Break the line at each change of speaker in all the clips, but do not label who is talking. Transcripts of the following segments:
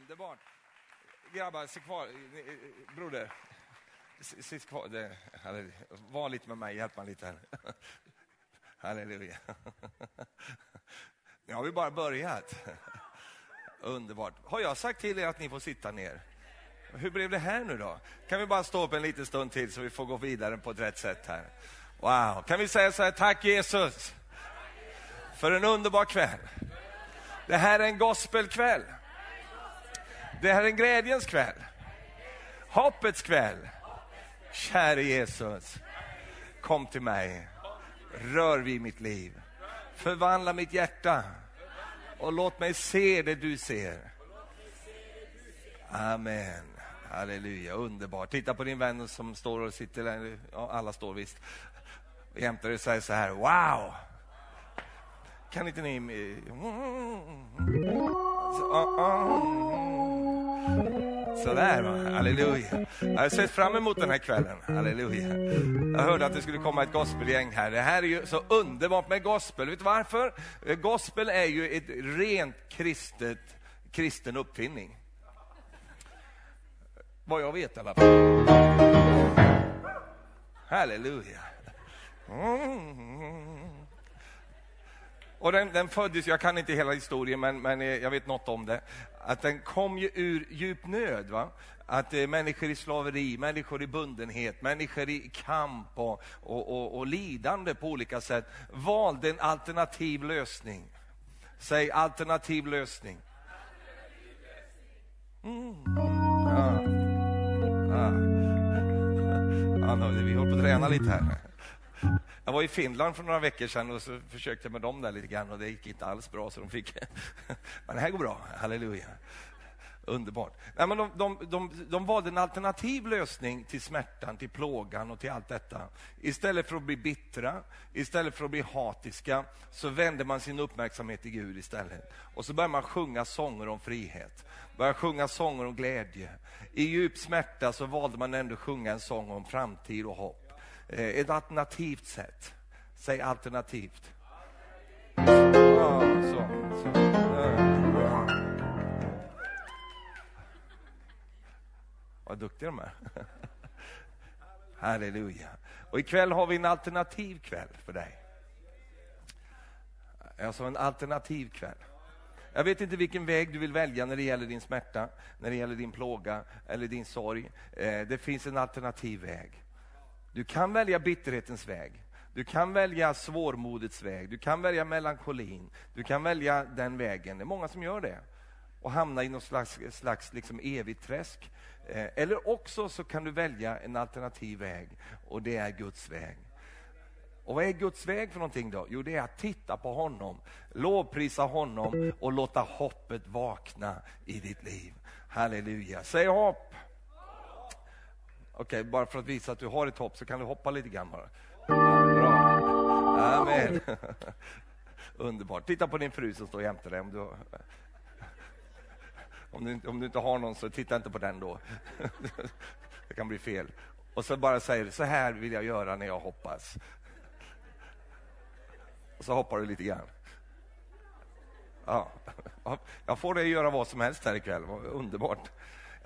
Underbart. Grabbar, sitt kvar. Broder, sitt kvar. Det, var lite med mig, hjälp mig lite här. Halleluja. Nu har vi bara börjat. Underbart. Har jag sagt till er att ni får sitta ner? Hur blev det här nu då? Kan vi bara stå upp en liten stund till så vi får gå vidare på ett rätt sätt här? Wow, kan vi säga så här, tack Jesus för en underbar kväll. Det här är en gospelkväll. Det här är en glädjens kväll. Hoppets kväll. Käre Jesus, kom till mig. Rör vid mitt liv. Förvandla mitt hjärta och låt mig se det du ser. Amen. Halleluja, underbart. Titta på din vän som står och sitter där. Ja, alla står visst. Jämte dig säger så här, wow! Kan inte ni... Mm. Alltså, ah, ah. Sådär, va? halleluja. Jag har sett fram emot den här kvällen. Halleluja. Jag hörde att det skulle komma ett gospelgäng här. Det här är ju så underbart med gospel. Vet du varför? Eh, gospel är ju ett rent kristet, kristen uppfinning. Vad jag vet i alla fall. Halleluja. Mm. Och den, den, föddes, jag kan inte hela historien, men, men eh, jag vet något om det. Att den kom ju ur djup nöd. Va? Att eh, människor i slaveri, människor i bundenhet, människor i kamp och, och, och, och lidande på olika sätt valde en alternativ lösning. Säg alternativ lösning. Mm. Ja. Ja. Ja, vi håller på att träna lite här. Jag var i Finland för några veckor sedan och så försökte jag med dem där lite grann och det gick inte alls bra så de fick... Men det här går bra, halleluja. Underbart. Nej, men de, de, de, de valde en alternativ lösning till smärtan, till plågan och till allt detta. Istället för att bli bittra, istället för att bli hatiska, så vände man sin uppmärksamhet till Gud istället. Och så började man sjunga sånger om frihet, började sjunga sånger om glädje. I djup smärta så valde man ändå sjunga en sång om framtid och hopp. Eh, ett alternativt sätt. Säg alternativt. Ja, så, så. Vad duktiga de är. Halleluja. Och ikväll har vi en alternativ kväll för dig. Alltså en alternativ kväll. Jag vet inte vilken väg du vill välja när det gäller din smärta, när det gäller din plåga eller din sorg. Eh, det finns en alternativ väg. Du kan välja bitterhetens väg. Du kan välja svårmodets väg. Du kan välja melankolin. Du kan välja den vägen. Det är många som gör det och hamna i något slags, slags liksom evigt träsk. Eh, eller också så kan du välja en alternativ väg och det är Guds väg. Och vad är Guds väg för någonting då? Jo, det är att titta på honom, lovprisa honom och låta hoppet vakna i ditt liv. Halleluja. Säg hopp! Okej, okay, bara för att visa att du har ett hopp så kan du hoppa lite grann bara. Bra. Amen. Underbart. Titta på din fru som står jämte dig. Om du, om, du, om du inte har någon så titta inte på den då. Det kan bli fel. Och så bara säger så här vill jag göra när jag hoppas. Och så hoppar du lite grann. Ja, jag får dig att göra vad som helst här ikväll. Underbart.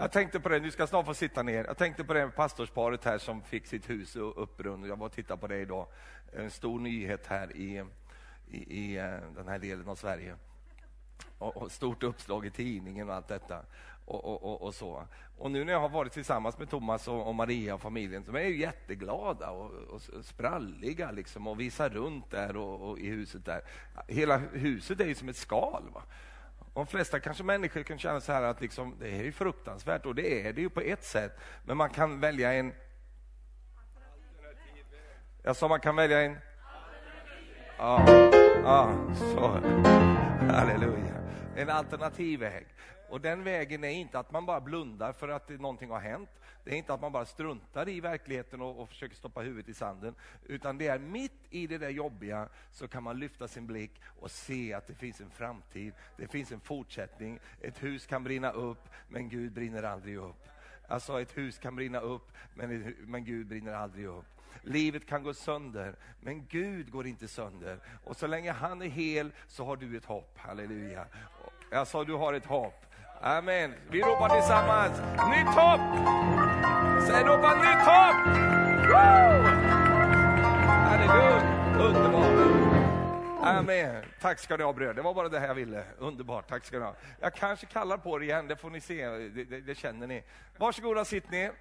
Jag tänkte på det, du ska snart få sitta ner. Jag tänkte på det pastorsparet här som fick sitt hus upprunt. Jag var och tittade på det idag. En stor nyhet här i, i, i eh, den här delen av Sverige. Och, och stort uppslag i tidningen och allt detta. Och, och, och, så. Och nu när jag har varit tillsammans med Thomas och, och Maria och familjen, de är ju jätteglada och, och spralliga liksom och visar runt där och, och, i huset där. Hela huset är ju som ett skal. Va? De flesta kanske människor kan känna så här att liksom, det är ju fruktansvärt och det är det ju på ett sätt. Men man kan välja en... Jag sa man kan välja en... Ja, ja så. Halleluja. En alternativ väg. Och den vägen är inte att man bara blundar för att någonting har hänt. Det är inte att man bara struntar i verkligheten och, och, försöker stoppa huvudet i sanden. Utan det är mitt i det där jobbiga så kan man lyfta sin blick och se att det finns en framtid. Det finns en fortsättning. Ett hus kan brinna upp, men Gud brinner aldrig upp. Alltså ett hus kan brinna upp, men, men Gud brinner aldrig upp. Livet kan gå sönder, men Gud går inte sönder. Och så länge han är hel så har du ett hopp. Halleluja. Jag sa du har ett hopp. Amen. Vi ropar tillsammans. Nytt hopp! Säg ropa nytt hopp! Woo! Halleluja! Underbart. Amen. Tack ska ni ha bröd. Det var bara det här jag ville. Underbart. Tack ska ni ha. Jag kanske kallar på er igen, det får ni se. Det, det, det känner ni. Varsågoda, sitt ner.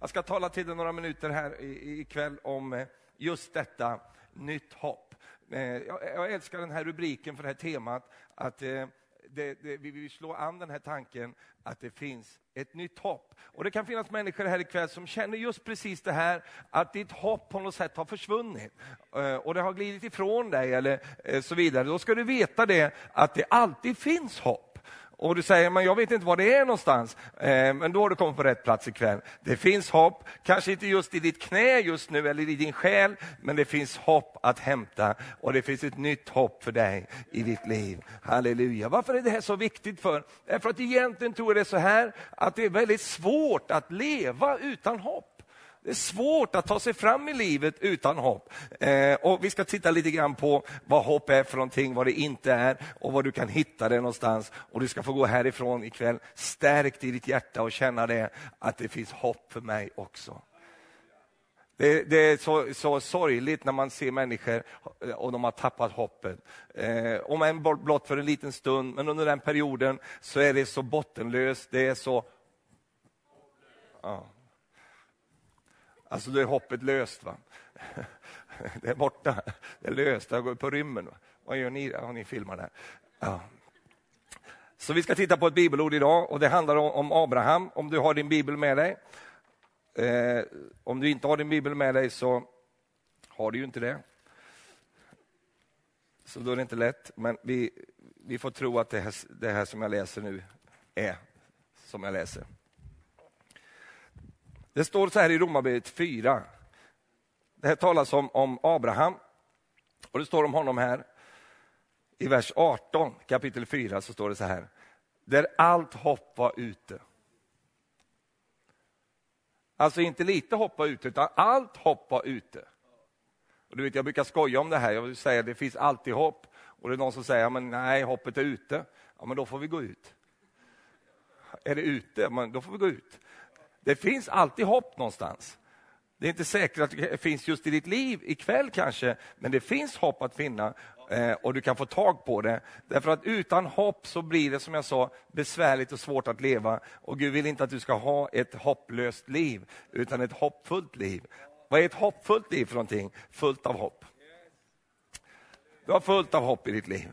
Jag ska tala till er några minuter här ikväll om eh, just detta, nytt hopp. Eh, jag, jag älskar den här rubriken för det här temat, att eh, det, det, vi vill slå an den här tanken att det finns ett nytt hopp. Och Det kan finnas människor här ikväll som känner just precis det här, att ditt hopp på något sätt har försvunnit eh, och det har glidit ifrån dig eller eh, så vidare. Då ska du veta det, att det alltid finns hopp och du säger, men jag vet inte var det är någonstans. Eh, men då har du kommit på rätt plats ikväll. Det finns hopp, kanske inte just i ditt knä just nu eller i din själ, men det finns hopp att hämta och det finns ett nytt hopp för dig i ditt liv. Halleluja. Varför är det här så viktigt för? Därför att egentligen tror jag det är så här, att det är väldigt svårt att leva utan hopp. Det är svårt att ta sig fram i livet utan hopp. Eh, och Vi ska titta lite grann på vad hopp är för någonting, vad det inte är och var du kan hitta det någonstans. Och Du ska få gå härifrån ikväll stärkt i ditt hjärta och känna det, att det finns hopp för mig också. Det, det, är så, så sorgligt när man ser människor och de har tappat hoppet. Eh, om än blott för en liten stund, men under den perioden så är det så bottenlöst, det är så... Ja. Alltså då är hoppet löst. Va? Det är borta, det är löst, det har gått på rymmen. Vad gör ni? Har ni filmar det? Ja. Så vi ska titta på ett bibelord idag och det handlar om Abraham, om du har din bibel med dig. Eh, om du inte har din bibel med dig så har du ju inte det. Så då är det inte lätt, men vi, vi får tro att det här, det här som jag läser nu är som jag läser. Det står så här i Romarbrevet 4. Det här talas om, om Abraham. Och det står om honom här. I vers 18, kapitel 4, så står det så här. Där allt hopp var ute. Alltså inte lite hopp var ute, utan allt hopp var ute. Och du vet, jag brukar skoja om det här. Jag vill säga att det finns alltid hopp. Och det är någon som säger, men nej, hoppet är ute. Ja, men då får vi gå ut. Är det ute, men då får vi gå ut. Det finns alltid hopp någonstans. Det är inte säkert att det finns just i ditt liv ikväll kanske, men det finns hopp att finna eh, och du kan få tag på det. Därför att utan hopp så blir det som jag sa besvärligt och svårt att leva. Och Gud vill inte att du ska ha ett hopplöst liv, utan ett hoppfullt liv. Vad är ett hoppfullt liv för någonting? Fullt av hopp. Du har fullt av hopp i ditt liv.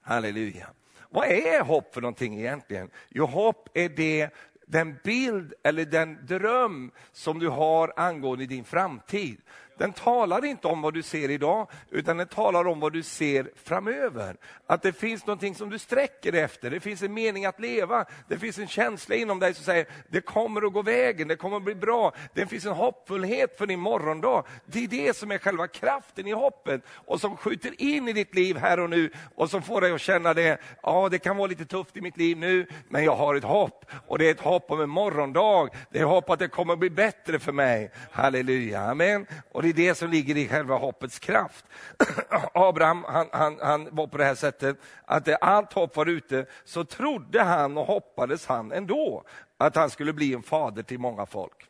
Halleluja. Vad är hopp för någonting egentligen? Jo, hopp är det den bild eller den dröm som du har angående din framtid. Den talar inte om vad du ser idag, utan den talar om vad du ser framöver. Att det finns någonting som du sträcker dig efter, det finns en mening att leva. Det finns en känsla inom dig som säger, det kommer att gå vägen, det kommer att bli bra. Det finns en hoppfullhet för din morgondag. Det är det som är själva kraften i hoppet och som skjuter in i ditt liv här och nu och som får dig att känna det, ja det kan vara lite tufft i mitt liv nu, men jag har ett hopp. Och det är ett hopp om en morgondag, det är hopp att det kommer att bli bättre för mig. Halleluja, amen. Och det är det som ligger i själva hoppets kraft. Abraham han, han, han var på det här sättet att det allt hopp var ute så trodde han och hoppades han ändå att han skulle bli en fader till många folk.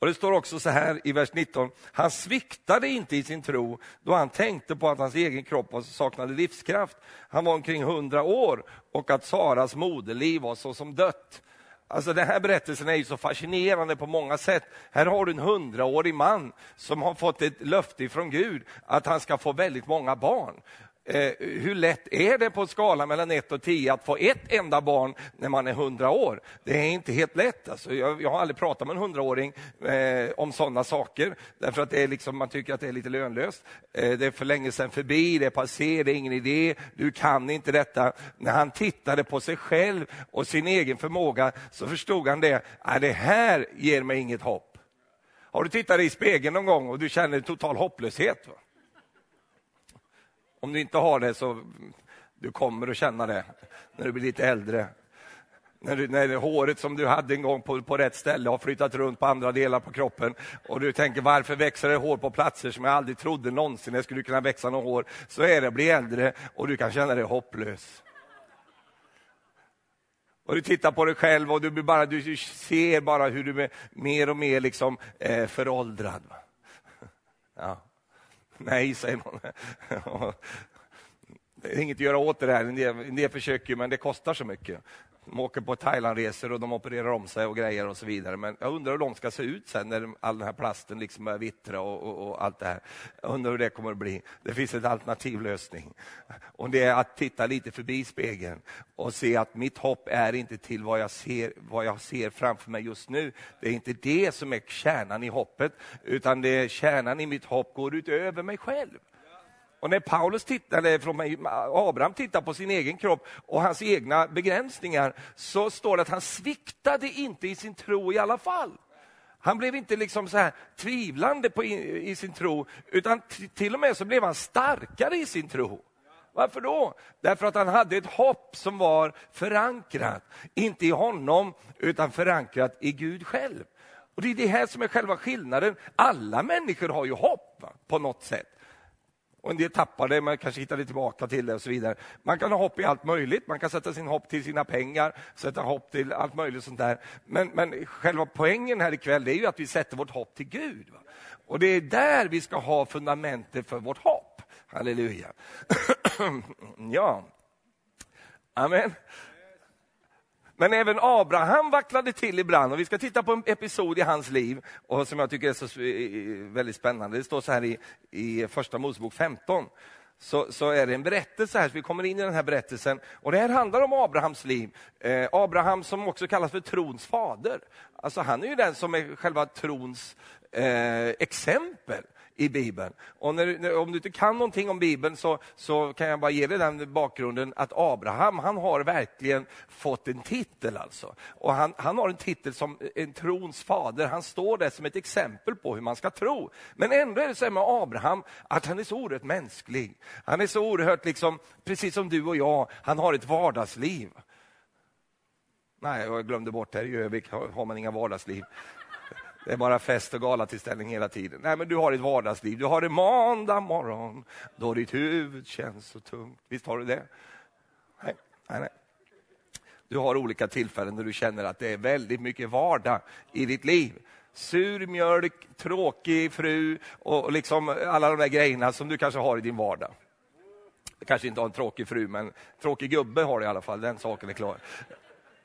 Och Det står också så här i vers 19, han sviktade inte i sin tro då han tänkte på att hans egen kropp saknade livskraft. Han var omkring hundra år och att Saras moderliv var så som dött. Alltså den här berättelsen är ju så fascinerande på många sätt. Här har du en hundraårig man som har fått ett löfte från Gud att han ska få väldigt många barn. Eh, hur lätt är det på en skala mellan 1 och 10 att få ett enda barn när man är 100 år? Det är inte helt lätt. Alltså, jag, jag har aldrig pratat med en hundraåring eh, om sådana saker, därför att det är liksom, man tycker att det är lite lönlöst. Eh, det är för länge sedan förbi, det är passé, det är ingen idé, du kan inte detta. När han tittade på sig själv och sin egen förmåga så förstod han det, äh, det här ger mig inget hopp. Har du tittat i spegeln någon gång och du känner total hopplöshet? Va? Om du inte har det så du kommer att känna det när du blir lite äldre. När, du, när håret som du hade en gång på, på rätt ställe har flyttat runt på andra delar på kroppen och du tänker varför växer det hår på platser som jag aldrig trodde någonsin det skulle kunna växa något hår. Så är det att bli äldre och du kan känna dig hopplös. Och du tittar på dig själv och du, bara, du ser bara hur du är mer och mer liksom, eh, föråldrad. Ja. Nej, säger man. Det är inget att göra åt det där. En del, en del försöker, men det kostar så mycket. De åker på Thailandresor och de opererar om sig och grejer och så vidare. Men jag undrar hur de ska se ut sen när all den här plasten liksom börjar vittra och, och, och, allt det här. Jag undrar hur det kommer att bli. Det finns en alternativ lösning. Och det är att titta lite förbi spegeln och se att mitt hopp är inte till vad jag ser, vad jag ser framför mig just nu. Det är inte det som är kärnan i hoppet, utan det är kärnan i mitt hopp går utöver mig själv. Och när Paulus tittar, från Abraham tittar på sin egen kropp och hans egna begränsningar så står det att han sviktade inte i sin tro i alla fall. Han blev inte liksom så här tvivlande på, i, i sin tro, utan till och med så blev han starkare i sin tro. Varför då? Därför att han hade ett hopp som var förankrat, inte i honom, utan förankrat i Gud själv. Och Det är det här som är själva skillnaden. Alla människor har ju hopp va? på något sätt och en del tappar det, man kanske hittar det tillbaka till det och så vidare. Man kan ha hopp i allt möjligt, man kan sätta sin hopp till sina pengar, sätta hopp till allt möjligt sånt där. Men, men själva poängen här ikväll är ju att vi sätter vårt hopp till Gud. Va? Och det är där vi ska ha fundamentet för vårt hopp. Halleluja. ja. Amen. Men även Abraham vacklade till ibland och vi ska titta på en episod i hans liv och som jag tycker är så väldigt spännande. Det står så här i, i första Mosebok 15. Så, så, är det en berättelse här, så vi kommer in i den här berättelsen. Och det här handlar om Abrahams liv. Eh, Abraham som också kallas för trons fader. Alltså han är ju den som är själva trons eh, exempel i Bibeln. Och när, om du inte kan någonting om Bibeln så, så kan jag bara ge dig den bakgrunden att Abraham, han har verkligen fått en titel alltså. Och han, han har en titel som en trons fader. Han står där som ett exempel på hur man ska tro. Men ändå är det så med Abraham att han är så oerhört mänsklig. Han är så oerhört, liksom, precis som du och jag, han har ett vardagsliv. Nej, jag glömde bort, här i Övik har man inga vardagsliv. Det är bara fest och galatillställning hela tiden. Nej, men du har ett vardagsliv. Du har en måndag morgon då ditt huvud känns så tungt. Visst har du det? Nej, nej, nej. Du har olika tillfällen där du känner att det är väldigt mycket vardag i ditt liv. Sur mjölk, tråkig fru och liksom alla de där grejerna som du kanske har i din vardag. Du Kanske inte har en tråkig fru, men tråkig gubbe har du i alla fall, den saken är klar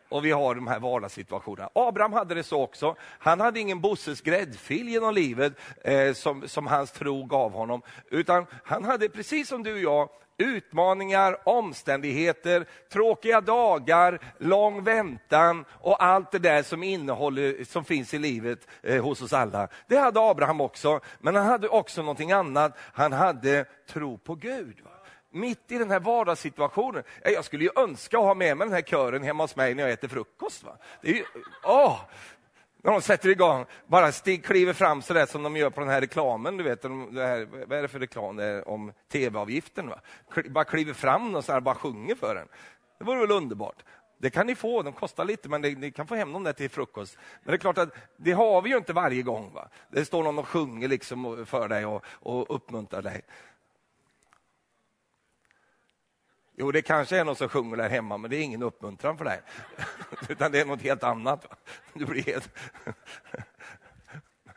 och vi har de här vardagssituationerna. Abraham hade det så också. Han hade ingen Bosses gräddfil genom livet eh, som, som hans tro gav honom, utan han hade precis som du och jag utmaningar, omständigheter, tråkiga dagar, lång väntan och allt det där som, innehåller, som finns i livet eh, hos oss alla. Det hade Abraham också, men han hade också någonting annat. Han hade tro på Gud. Va? Mitt i den här vardagssituationen. Jag skulle ju önska att ha med mig den här kören hemma hos mig när jag äter frukost. Va? Det är ju, åh, när de sätter igång, bara stig, kliver fram så där som de gör på den här reklamen. Du vet, det här, vad är det för reklam det om tv-avgiften? Va? Bara kliver fram och så här, bara sjunger för en. Det vore väl underbart. Det kan ni få, de kostar lite, men ni kan få hem dem där till frukost. Men det är klart att det har vi ju inte varje gång. Va? Det står någon och sjunger liksom för dig och, och uppmuntrar dig. Jo, det kanske är någon som sjunger där hemma, men det är ingen uppmuntran för dig. Utan det är något helt annat. Du blir helt...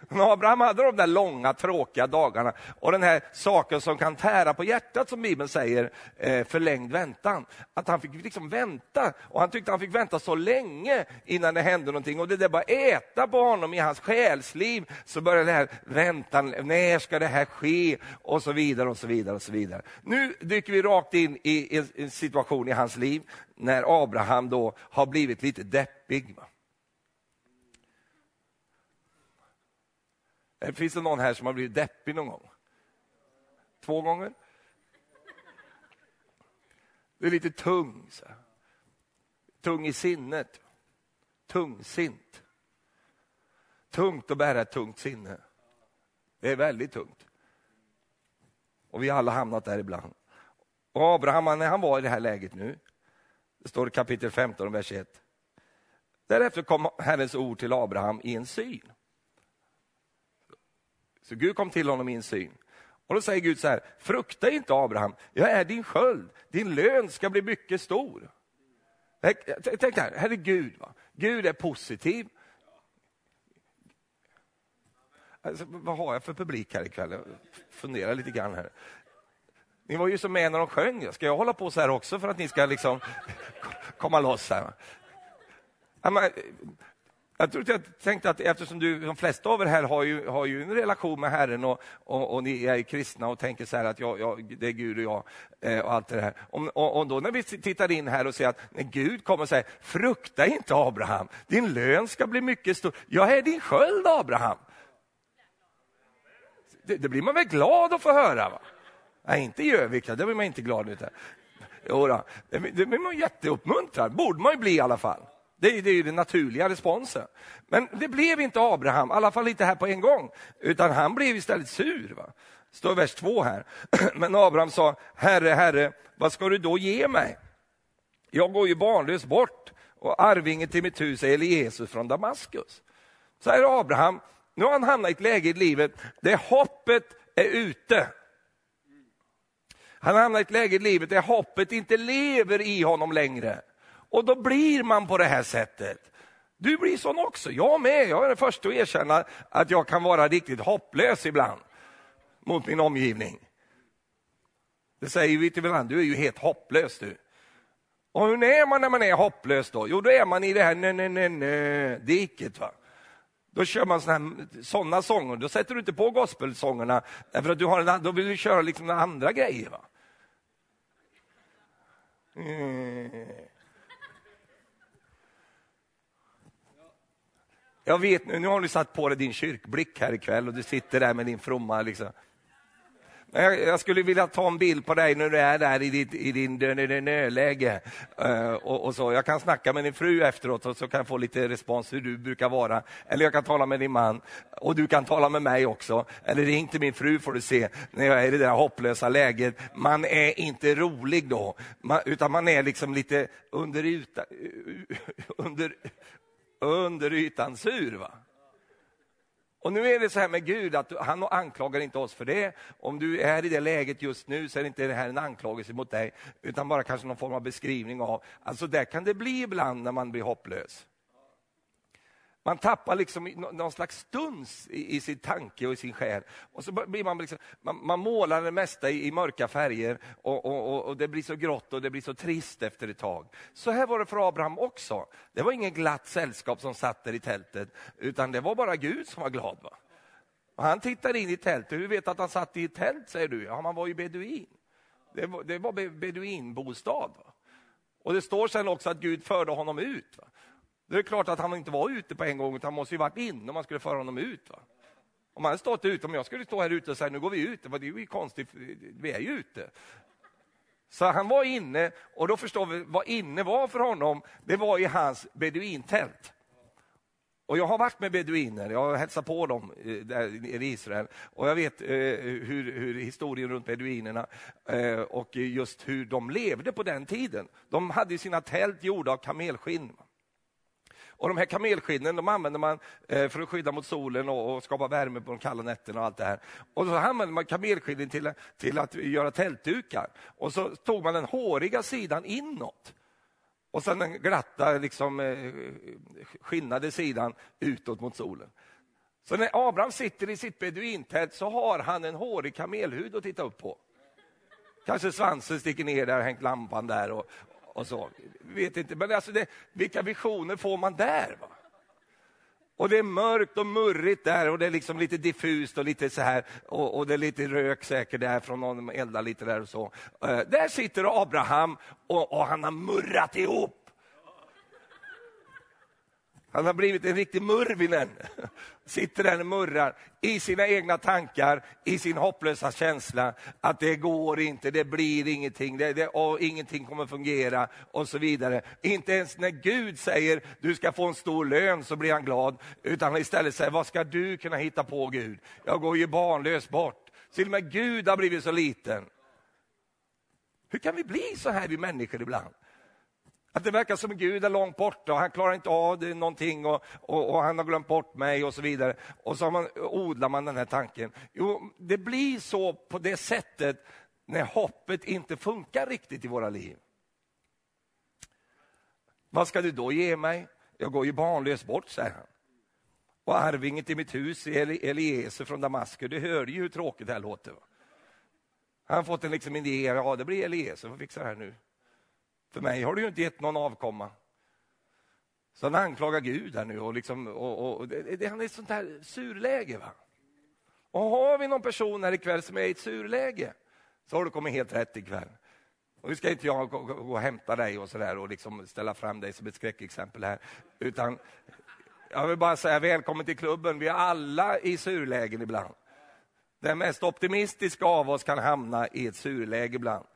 Men Abraham hade de där långa tråkiga dagarna och den här saken som kan tära på hjärtat som Bibeln säger, eh, förlängd väntan. Att han fick liksom vänta och han tyckte han fick vänta så länge innan det hände någonting och det där bara äta på honom i hans själsliv. Så började det här väntan, när ska det här ske? Och så vidare och så vidare och så vidare. Nu dyker vi rakt in i en situation i hans liv när Abraham då har blivit lite deppig. Eh, finns det någon här som har blivit deppig någon gång? Två gånger? Du är lite tung. Så. Tung i sinnet. Tungsint. Tungt att bära ett tungt sinne. Det är väldigt tungt. Och vi har alla hamnat där ibland. Och Abraham, när han var i det här läget nu, det står i kapitel 15, vers 1. Därefter kom Herrens ord till Abraham i en syn. Så Gud kom till honom i en syn. Och då säger Gud så här, frukta inte Abraham, jag är din sköld, din lön ska bli mycket stor. Tänk här, här är Gud. Va? Gud är positiv. Alltså, vad har jag för publik här ikväll? Jag funderar lite grann här. Ni var ju som med när de sjöng. Ska jag hålla på så här också för att ni ska liksom komma loss här? Jag, tror jag tänkte att eftersom du, de flesta av er här har ju, har ju en relation med Herren och, och, och ni är kristna och tänker så här att jag, jag, det är Gud och jag eh, och allt det här. Om, och, och, då när vi tittar in här och ser att när Gud kommer och säger frukta inte Abraham, din lön ska bli mycket stor. Jag är din sköld Abraham. Det, det, blir man väl glad att få höra? Va? Nej, inte i Övika, det blir man inte glad utav. Jo då, det, det blir man jätteuppmuntrad, borde man ju bli i alla fall. Det är, det är den naturliga responsen. Men det blev inte Abraham, i alla fall inte här på en gång, utan han blev istället sur. Va? står vers två här. Men Abraham sa, Herre, Herre, vad ska du då ge mig? Jag går ju barnlös bort och arvingen till mitt hus är Jesus från Damaskus. Så här är Abraham, nu har han hamnat i ett läge i livet där hoppet är ute. Han har hamnat i ett läge i livet där hoppet inte lever i honom längre. Och då blir man på det här sättet. Du blir sån också, jag med. Jag är den första att erkänna att jag kan vara riktigt hopplös ibland mot min omgivning. Det säger vi till varandra, du är ju helt hopplös du. Och hur är man när man är hopplös då? Jo, då är man i det här nö, nö, nö, nö, diket. Va? Då kör man såna, sånger, då sätter du inte på gospelsångerna, därför att du har en, då vill du köra liksom andra grejer. Va? Mm. Jag vet nu, nu har du satt på dig din kyrkblick här ikväll och du sitter där med din fromma liksom. Jag skulle vilja ta en bild på dig när du är där i, ditt, i din läge. Uh, eh, och, och, så. Jag kan snacka med din fru efteråt och så kan jag få lite respons hur du brukar vara. Eller jag kan tala med din man och du kan tala med mig också. Eller ring till min fru får du se när jag är i det där hopplösa läget. Man är inte rolig då, man, utan man är liksom lite under, yta, under, under ytan sur. Va? Och nu är det så här med Gud att han anklagar inte oss för det. Om du är i det läget just nu så är det inte det här en anklagelse mot dig, utan bara kanske någon form av beskrivning av, alltså där kan det bli ibland när man blir hopplös. Man tappar liksom någon slags stuns i, i sin tanke och i sin själ. Och så blir man, liksom, man, man målar det mesta i, i mörka färger och, och, och, och, det blir så grått och det blir så trist efter ett tag. Så här var det för Abraham också. Det var ingen glatt sällskap som satt där i tältet, utan det var bara Gud som var glad. Va? Och han tittade in i tältet. Hur vet du att han satt i ett tält, säger du? Ja, man var ju beduin. Det var, det var beduinbostad. Va? Och det står sen också att Gud förde honom ut. Va? Det är klart att han inte var ute på en gång, utan han måste ju varit inne om man skulle föra honom ut. Va? Om han hade stått ute, om jag skulle stå här ute och säga nu går vi ut, det är ju konstigt, vi är ju ute. Så han var inne, och då förstår vi vad inne var för honom, det var i hans beduintält. Och jag har varit med beduiner, jag har hälsat på dem eh, där i Israel och jag vet eh, hur, hur, historien runt beduinerna eh, och just hur de levde på den tiden. De hade sina tält gjorda av kamelskinn. Och de här kamelskinnen de använder man eh, för att skydda mot solen och, och, skapa värme på de kalla nätterna och allt det här. Och så använder man kamelskinnen till, till att göra tältdukar. Och så tog man den håriga sidan inåt och sen den glatta, liksom, eh, skinnade sidan utåt mot solen. Så när Abraham sitter i sitt beduintält så har han en hårig kamelhud att titta upp på. Kanske svansen sticker ner där, hängt lampan där och, och så. Vet inte, men alltså det, vilka visioner får man där? Va? Och det är mörkt och murrigt där och det är liksom lite diffust och lite så här och, och det är lite rök säkert där från någon eldar lite där och så. Uh, där sitter Abraham och, och han har murrat ihop han har blivit en riktig murvinen. Sitter där och murrar i sina egna tankar, i sin hopplösa känsla att det går inte, det blir ingenting, det, det, och ingenting kommer fungera och så vidare. Inte ens när Gud säger du ska få en stor lön så blir han glad, utan han istället säger vad ska du kunna hitta på Gud? Jag går ju barnlös bort. Till och med Gud har blivit så liten. Hur kan vi bli så här vi människor ibland? Att det verkar som Gud är långt borta och han klarar inte av det någonting och, och, och, han har glömt bort mig och så vidare. Och så man, odlar man den här tanken. Jo, det blir så på det sättet när hoppet inte funkar riktigt i våra liv. Vad ska du då ge mig? Jag går ju barnlös bort, säger han. Och arvingen till mitt hus är Eliezer från Damaskus. Du hörde ju hur tråkigt det här låter. Va? Han har fått en liksom idé, ja det blir Eliezer, får fixa det här nu. För mig har du ju inte gett någon avkomma. Så han anklagar Gud här nu och, liksom, och, och det, det, han är i ett sånt här surläge. Va? Och har vi någon person här ikväll som är i ett surläge så har du kommit helt rätt ikväll. Och nu ska inte jag gå, gå och hämta dig och, så där och liksom ställa fram dig som ett skräckexempel här. Utan jag vill bara säga välkommen till klubben. Vi är alla i surlägen ibland. Den mest optimistiska av oss kan hamna i ett surläge ibland.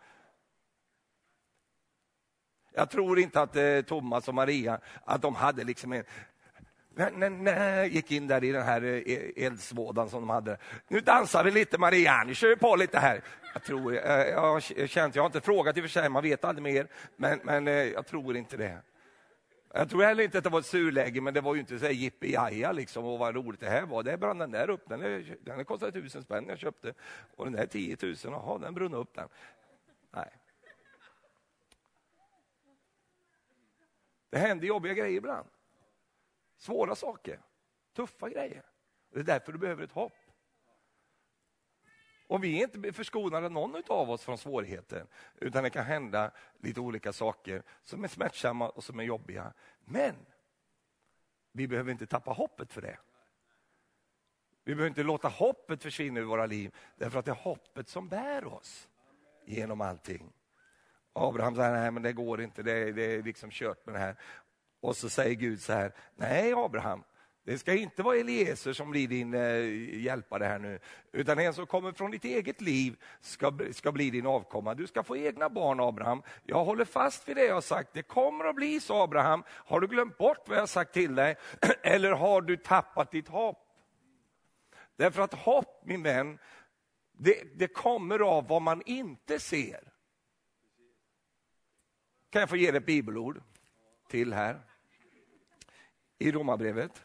Jag tror inte att eh, Thomas och Maria att de hade liksom en, Nej, nej, gick in där i den här eh, e-, eldsvådan som de hade. Nu dansar vi lite Maria, nu kör vi på lite här. Jag tror, eh, jag har känt, jag har inte frågat i och för sig, man vet aldrig mer, men, men eh, jag tror inte det. Jag tror heller inte att det var ett surläge, men det var ju inte så jippi liksom, och vad roligt det här var. Det brann den där upp, den, är, den kostade tusen spänn jag köpte. Och den där 10 000, jaha, den brann upp den. Det händer jobbiga grejer ibland. Svåra saker, tuffa grejer. Det är därför du behöver ett hopp. Och vi är inte förskonade någon av oss från svårigheter, utan det kan hända lite olika saker som är smärtsamma och som är jobbiga. Men vi behöver inte tappa hoppet för det. Vi behöver inte låta hoppet försvinna ur våra liv, därför att det är hoppet som bär oss genom allting. Abraham säger, nej men det går inte, det är, det är liksom kört med det här. Och så säger Gud så här, nej Abraham, det ska inte vara Eliezer som blir din eh, hjälpare här nu, utan en som kommer från ditt eget liv ska, ska bli din avkomma. Du ska få egna barn, Abraham. Jag håller fast vid det jag har sagt. Det kommer att bli så, Abraham. Har du glömt bort vad jag har sagt till dig? Eller har du tappat ditt hopp? Därför att hopp, min vän, det, det kommer av vad man inte ser. Kan jag få ge dig ett bibelord till här? I Romarbrevet.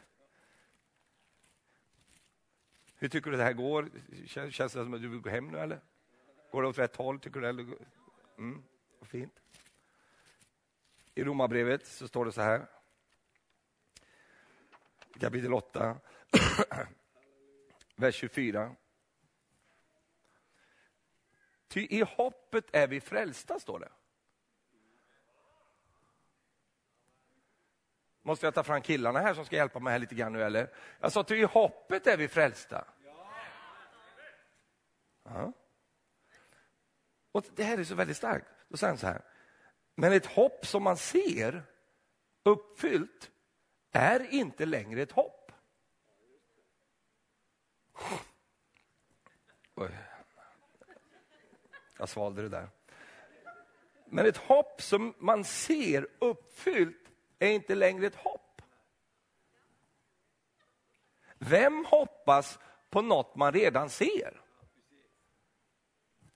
Hur tycker du det här går? Känns, känns det som att du vill gå hem nu eller? Går det åt rätt håll tycker du? det? Mm, fint. I Romarbrevet så står det så här. Kapitel 8, vers 24. Ty i hoppet är vi frälsta, står det. Måste jag ta fram killarna här som ska hjälpa mig här lite grann nu eller? Jag sa, ty i hoppet är vi frälsta. Ja. Och det här är så väldigt starkt. Då säger han så här, men ett hopp som man ser uppfyllt är inte längre ett hopp. Oj. Jag svalde det där. Men ett hopp som man ser uppfyllt är inte längre ett hopp. Vem hoppas på något man redan ser?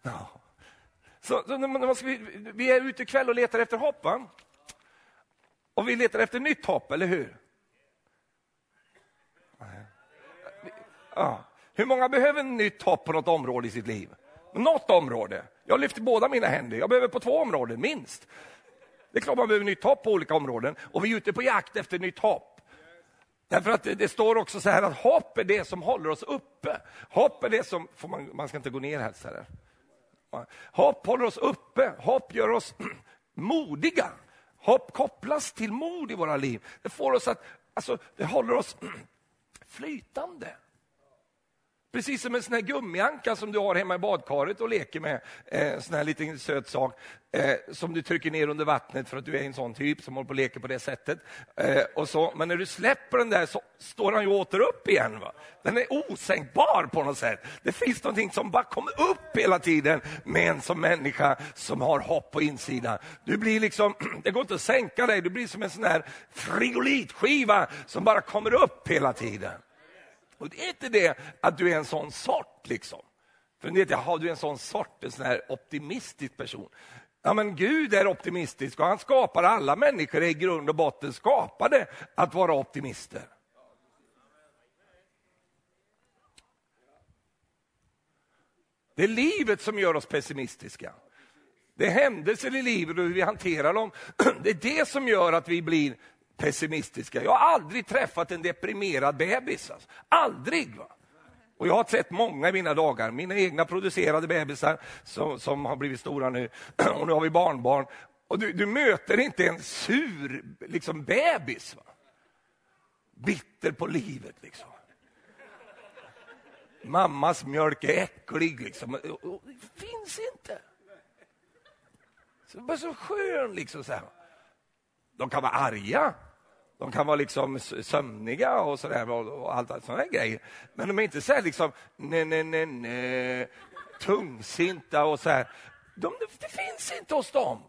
Ja. Så, så vi, vi, är ute ikväll och letar efter hopp, va? Och vi letar efter nytt hopp, eller hur? Ja. Hur många behöver nytt hopp på något område i sitt liv? Något område. Jag lyfter båda mina händer. Jag behöver på två områden, minst. Det är klart man behöver nytt hopp på olika områden och vi är ute på jakt efter nytt hopp. Därför att det, det står också så här att hopp är det som håller oss uppe. Hopp är det som, får man, man ska inte gå ner här. Så här. Hopp håller oss uppe, hopp gör oss modiga. Hopp kopplas till mod i våra liv. Det får oss att, alltså det håller oss flytande. Precis som en sån här gummianka som du har hemma i badkaret och leker med. Eh, en sån här liten söt sak eh, som du trycker ner under vattnet för att du är en sån typ som håller på och leker på det sättet. Eh, och så, men när du släpper den där så står han ju åter upp igen. Va? Den är osänkbar på något sätt. Det finns någonting som bara kommer upp hela tiden med en som människa som har hopp på insidan. Du blir liksom, det går inte att sänka dig, du blir som en sån här frigolitskiva som bara kommer upp hela tiden. Och det är inte det att du är en sån sort liksom. För ni vet, jaha, du är en sån sort, en sån här optimistisk person. Ja, men Gud är optimistisk och han skapar alla människor är i grund och botten skapade att vara optimister. Det är livet som gör oss pessimistiska. Det är händelser i livet och hur vi hanterar dem. Det är det som gör att vi blir pessimistiska. Jag har aldrig träffat en deprimerad bebis. Alltså. Aldrig! Va? Och jag har sett många i mina dagar, mina egna producerade bebisar som, som har blivit stora nu. Och nu har vi barnbarn. Och du, du möter inte en sur liksom, bebis. Va? Bitter på livet. Liksom. Mammas mjölk är äcklig. Liksom. Det finns inte. Så bara så skön liksom. Så här. De kan vara arga. De kan vara liksom sömniga och sådär och allt sådana grejer. Men de är inte så här liksom ne, ne, ne, ne, tungsinta och så här. De, det finns inte hos dem.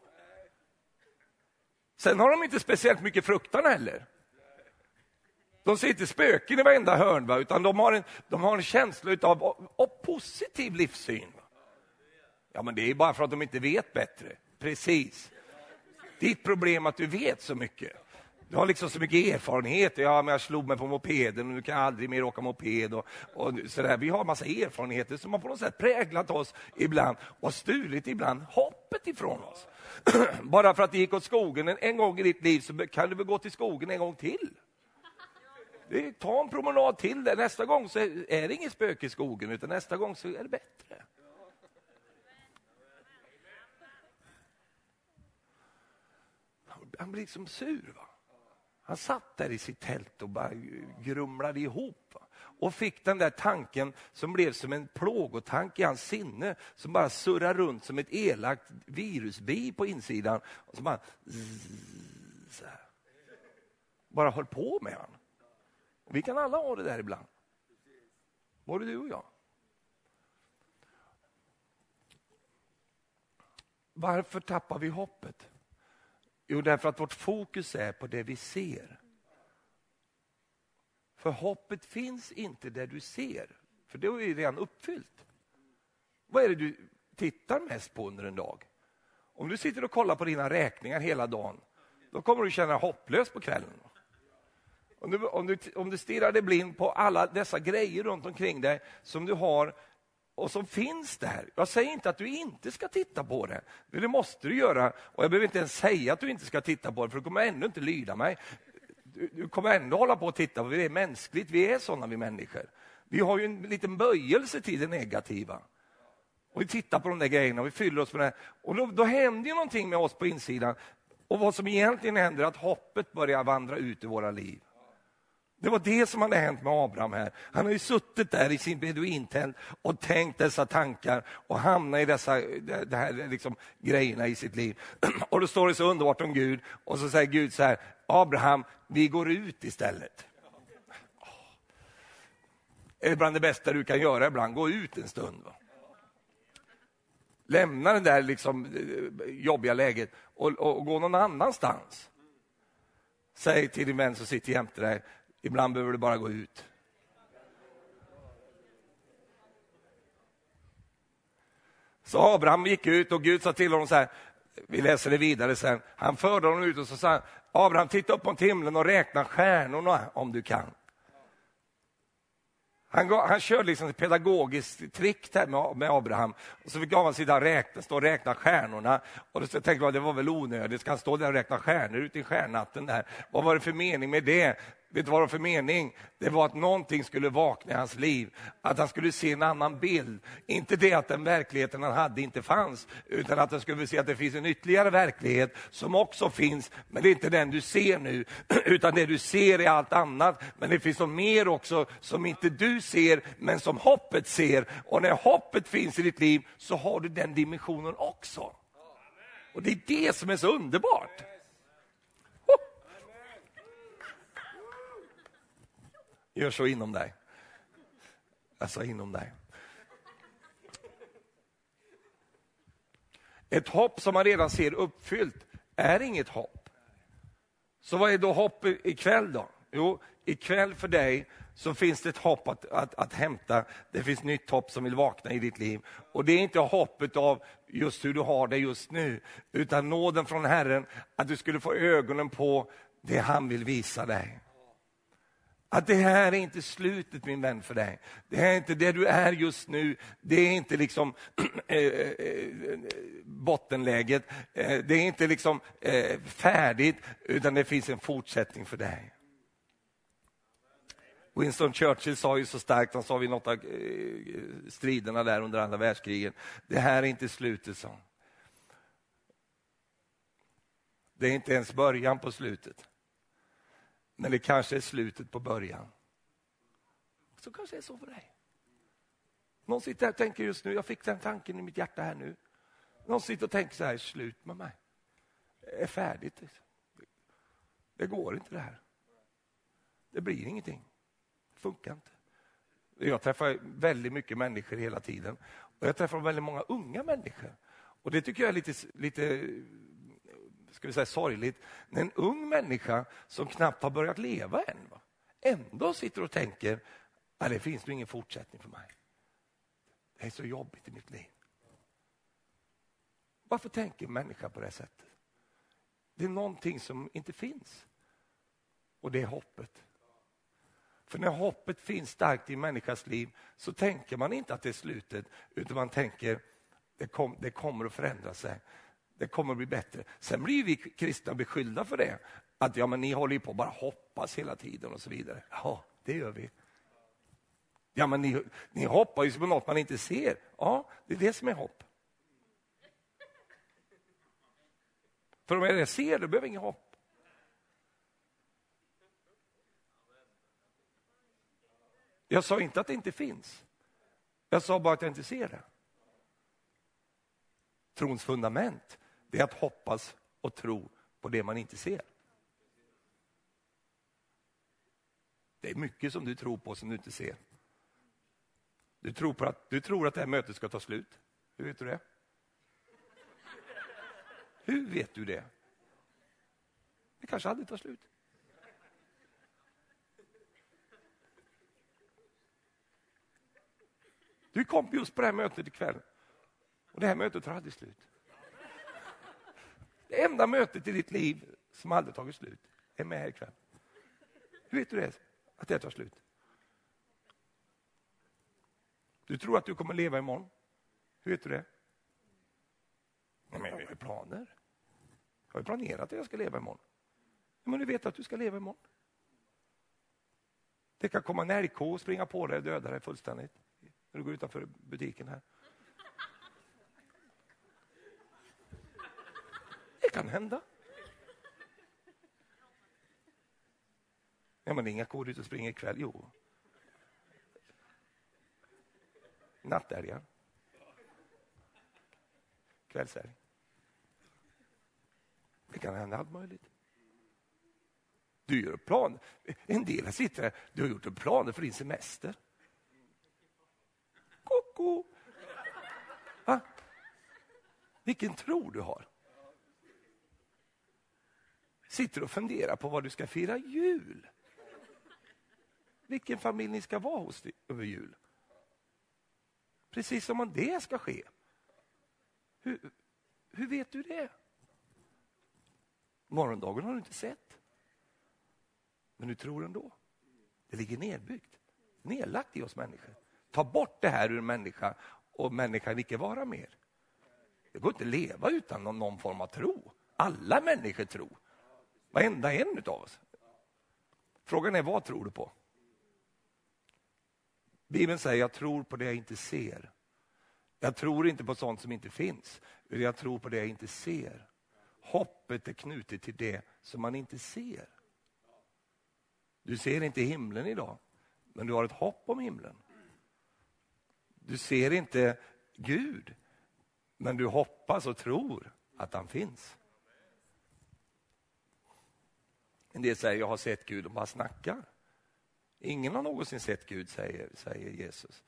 Sen har de inte speciellt mycket fruktan heller. De ser inte spöken i varenda hörn, va? utan de har en, de har en känsla av, av positiv livssyn. Ja, men det är bara för att de inte vet bättre. Precis. Ditt problem är att du vet så mycket. Du har liksom så mycket erfarenhet. Ja, men jag slog mig på mopeden och nu kan jag aldrig mer åka moped. Och, och sådär. Vi har massa erfarenheter som har på något sätt präglat oss ibland och stulit ibland hoppet ifrån oss. Bara för att det gick åt skogen en, en gång i ditt liv så kan du väl gå till skogen en gång till. Ta en promenad till där. Nästa gång så är det inget spöke i skogen, utan nästa gång så är det bättre. Han blir liksom sur. Va? Han satt där i sitt tält och bara grumlade ihop. Va? Och fick den där tanken som blev som en plågotanke i hans sinne som bara surrar runt som ett elakt virusbi på insidan. Och så bara, zzz, bara höll på med honom. Vi kan alla ha det där ibland. Både du och jag. Varför tappar vi hoppet? Jo, därför att vårt fokus är på det vi ser. För hoppet finns inte där du ser, för det är redan uppfyllt. Vad är det du tittar mest på under en dag? Om du sitter och kollar på dina räkningar hela dagen, då kommer du känna hopplös på kvällen. Om du, om, du, om du stirrar dig blind på alla dessa grejer runt omkring dig som du har och som finns där. Jag säger inte att du inte ska titta på det. Det måste du göra. Och Jag behöver inte ens säga att du inte ska titta på det, för du kommer ändå inte lyda mig. Du, du kommer ändå hålla på att titta, för det är mänskligt. Vi är sådana, vi människor. Vi har ju en liten böjelse till det negativa. Och Vi tittar på de där grejerna och vi fyller oss med det. Och då, då händer ju någonting med oss på insidan. Och vad som egentligen händer är att hoppet börjar vandra ut i våra liv. Det var det som hade hänt med Abraham här. Han har ju suttit där i sin beduintält och tänkt dessa tankar och hamnat i dessa det här, liksom, grejerna i sitt liv. Och då står det så underbart om Gud och så säger Gud så här, Abraham, vi går ut istället. Det är bland det bästa du kan göra ibland, gå ut en stund. Va? Lämna det där liksom, jobbiga läget och, och, och gå någon annanstans. Säg till din vän som sitter jämte dig, Ibland behöver du bara gå ut. Så Abraham gick ut och Gud sa till honom så här, vi läser det vidare sen, han förde honom ut och så sa han, Abraham titta upp mot himlen och räkna stjärnorna om du kan. Han, han körde liksom ett pedagogiskt trick där med, med Abraham. Och så fick han sitta och räkna, stå och räkna stjärnorna. Och då tänkte jag, det var väl onödigt, ska han stå där och räkna stjärnor ute i stjärnatten där? Vad var det för mening med det? Vet du vad det var för mening? Det var att någonting skulle vakna i hans liv, att han skulle se en annan bild. Inte det att den verkligheten han hade inte fanns, utan att han skulle se att det finns en ytterligare verklighet som också finns, men det är inte den du ser nu, utan det du ser är allt annat. Men det finns något mer också som inte du ser, men som hoppet ser. Och när hoppet finns i ditt liv så har du den dimensionen också. Och det är det som är så underbart. Gör så inom dig. Alltså inom dig. Ett hopp som man redan ser uppfyllt är inget hopp. Så vad är då hopp ikväll då? Jo, ikväll för dig så finns det ett hopp att, att, att hämta. Det finns nytt hopp som vill vakna i ditt liv. Och det är inte hoppet av just hur du har det just nu, utan nåden från Herren att du skulle få ögonen på det han vill visa dig att det här är inte slutet min vän för dig. Det här är inte det du är just nu. Det är inte liksom eh, eh, bottenläget. Eh, det är inte liksom färdigt, utan det finns en fortsättning för dig. Winston Churchill sa ju så starkt, han sa vid något av striderna där under andra världskriget, det här är inte slutet, sa Det är inte ens början på slutet. Men det kanske är slutet på början. Så kanske det är så för dig. Någon sitter här och tänker just nu, jag fick den tanken i mitt hjärta här nu. Någon sitter och tänker så här, slut med mig. Det är färdigt. Liksom? Det går inte det här. Det blir ingenting. Det funkar inte. Jag träffar väldigt mycket människor hela tiden. Och Jag träffar väldigt många unga människor. Och Det tycker jag är lite, lite ska vi säga, sorgligt när en ung människa som knappt har börjat leva än va? ändå sitter och tänker att det finns nog ingen fortsättning för mig. Det är så jobbigt i mitt liv. Varför tänker människa på det sättet? Det är någonting som inte finns. Och det är hoppet. För när hoppet finns starkt i människas liv så tänker man inte att det är slutet, utan man tänker det, kom, det kommer att förändra sig det kommer att bli bättre. Sen blir vi kristna beskyllda för det. Att ja, men ni håller ju på att bara hoppas hela tiden och så vidare. Ja, det gör vi. Ja, men ni, ni hoppar ju på något man inte ser. Ja, det är det som är hopp. För om jag ser det behöver jag inget hopp. Jag sa inte att det inte finns. Jag sa bara att jag inte ser det. Trons fundament det är att hoppas och tro på det man inte ser. Det är mycket som du tror på som du inte ser. Du tror, på att, du tror att det här mötet ska ta slut. Hur vet du det? Hur vet du det? Det kanske aldrig tar slut. Du kom just på det här mötet ikväll och det här mötet tar aldrig slut. Det enda mötet i ditt liv som aldrig tagit slut är med här ikväll. Hur vet du det? Att det tar slut? Du tror att du kommer leva imorgon. Hur vet du det? Men jag har planer. Jag har planerat att jag ska leva imorgon. Men du vet att du ska leva imorgon. Det kan komma en älgko och springa på dig och döda dig fullständigt när du går utanför butiken här. Kan hända. Ja, men inga kor ute och springer ikväll. Jo. Nattälgar. Kvällsälg. Det kan hända allt möjligt. Du gör plan. En del sitter här, du har gjort en plan för din semester. Koko! Va? Vilken tro du har sitter och funderar på vad du ska fira jul. Vilken familj ni ska vara hos över jul. Precis som om det ska ske. Hur, hur vet du det? Morgondagen har du inte sett. Men du tror ändå. Det ligger nedbyggt, nedlagt i oss människor. Ta bort det här ur människan människa och människan icke vara mer. Det går inte att leva utan någon, någon form av tro. Alla människor tror. Varenda en av oss. Frågan är, vad tror du på? Bibeln säger, jag tror på det jag inte ser. Jag tror inte på sånt som inte finns, utan jag tror på det jag inte ser. Hoppet är knutet till det som man inte ser. Du ser inte himlen idag, men du har ett hopp om himlen. Du ser inte Gud, men du hoppas och tror att han finns. En del säger jag har sett Gud och bara snackar. Ingen har någonsin sett Gud, säger, säger Jesus.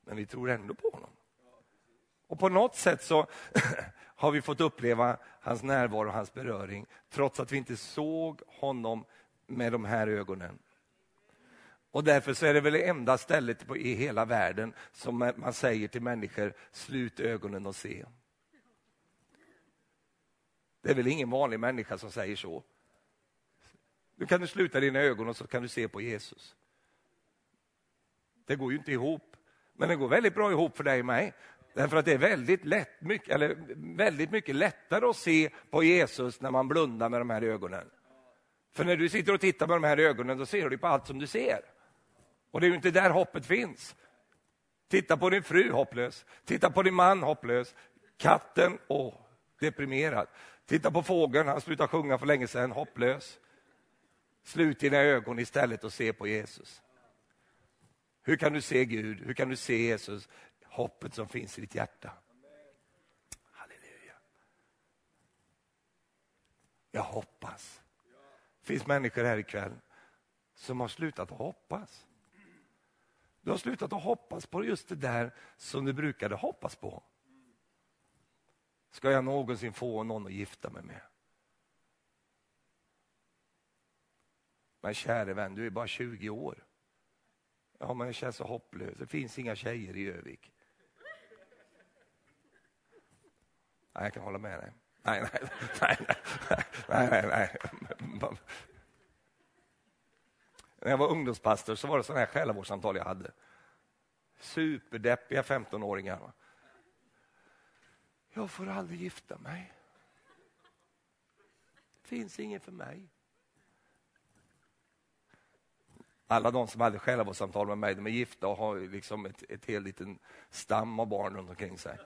Men vi tror ändå på honom. Och på något sätt så har vi fått uppleva hans närvaro och hans beröring trots att vi inte såg honom med de här ögonen. Och därför så är det väl det enda stället i hela världen som man säger till människor, slut ögonen och se. Det är väl ingen vanlig människa som säger så. Nu kan du sluta dina ögon och så kan du se på Jesus. Det går ju inte ihop, men det går väldigt bra ihop för dig och mig. Därför att det är väldigt, lätt, mycket, eller väldigt mycket lättare att se på Jesus när man blundar med de här ögonen. För när du sitter och tittar med de här ögonen, då ser du på allt som du ser. Och det är ju inte där hoppet finns. Titta på din fru, hopplös. Titta på din man, hopplös. Katten, åh, deprimerad. Titta på fågeln, han slutade sjunga för länge sedan, hopplös. Slut dina ögon istället och se på Jesus. Hur kan du se Gud? Hur kan du se Jesus? Hoppet som finns i ditt hjärta. Halleluja. Jag hoppas. Det finns människor här ikväll som har slutat att hoppas. Du har slutat att hoppas på just det där som du brukade hoppas på. Ska jag någonsin få någon att gifta mig med? Men käre vän, du är bara 20 år. Ja, men det känns så hopplöst. Det finns inga tjejer i Övik. Nej, jag kan hålla med dig. Nej, nej, nej, nej, nej, nej. När jag var ungdomspastor så var det sådana här själavårdssamtal jag hade. Superdeppiga 15-åringar. Jag får aldrig gifta mig. Det finns ingen för mig. Alla de som hade själavårdssamtal med mig, de är gifta och har liksom ett, ett helt liten stam av barn runt omkring sig.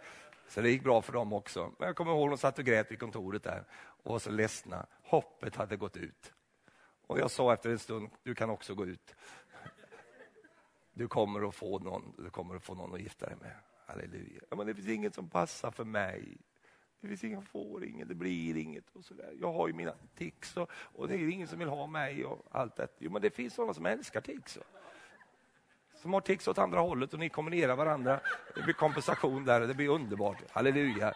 Så det gick bra för dem också. Men jag kommer ihåg, de satt och grät vid kontoret där och var så ledsna. Hoppet hade gått ut. Och jag sa efter en stund, du kan också gå ut. Du kommer att få någon, du kommer att, få någon att gifta dig med. Halleluja. Men det finns inget som passar för mig. Det finns inga får inget, det blir inget. och så där. Jag har ju mina tics och, och, det är ingen som vill ha mig och allt det. Jo, men det finns sådana som älskar tics. Som har tics åt andra hållet och ni kombinerar varandra. Det blir kompensation där och det blir underbart. Halleluja.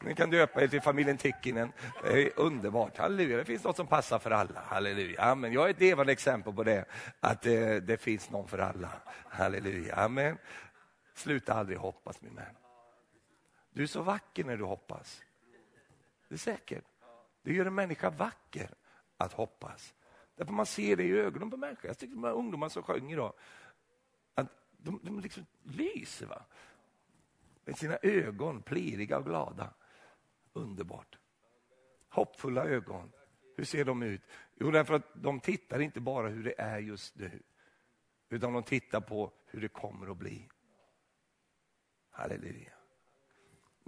Ni kan döpa er till familjen Tikkinen. Det är underbart. Halleluja. Det finns något som passar för alla. Halleluja. Amen. Jag är ett levande exempel på det. Att det, det finns någon för alla. Halleluja. Amen. Sluta aldrig hoppas min vän. Du är så vacker när du hoppas. Det är säkert. Det gör en människa vacker att hoppas. Därför man ser det i ögonen på människor. Jag tycker de här ungdomarna som sjöng idag, att de, de liksom lyser. Va? Med sina ögon, pliriga och glada. Underbart. Hoppfulla ögon. Hur ser de ut? Jo, därför att de tittar inte bara hur det är just nu, utan de tittar på hur det kommer att bli. Halleluja.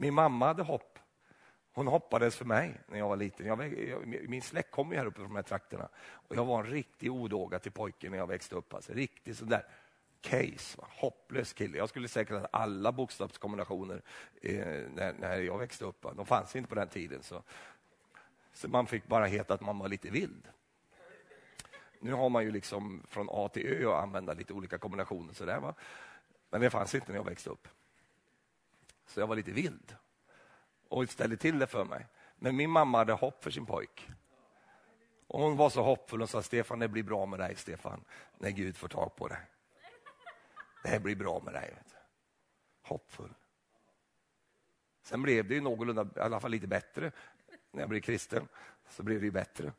Min mamma hade hopp. Hon hoppades för mig när jag var liten. Jag, jag, min släkt kom ju här uppe från de här trakterna. Och jag var en riktig odåga till pojken när jag växte upp. Alltså, sån där case, va? hopplös kille. Jag skulle säkert ha alla bokstavskombinationer eh, när, när, jag växte upp. Va? De fanns inte på den tiden. Så, så man fick bara heta att man var lite vild. Nu har man ju liksom från A till Ö och använda lite olika kombinationer. Så där, va? Men det fanns inte när jag växte upp. Så jag var lite vild och ställde till det för mig. Men min mamma hade hopp för sin pojk. Och hon var så hoppfull och sa Stefan, det blir bra med dig Stefan, när Gud får tag på dig. Det här blir bra med dig. Hoppfull. Sen blev det ju någorlunda, i alla fall lite bättre. När jag blev kristen så blev det ju bättre.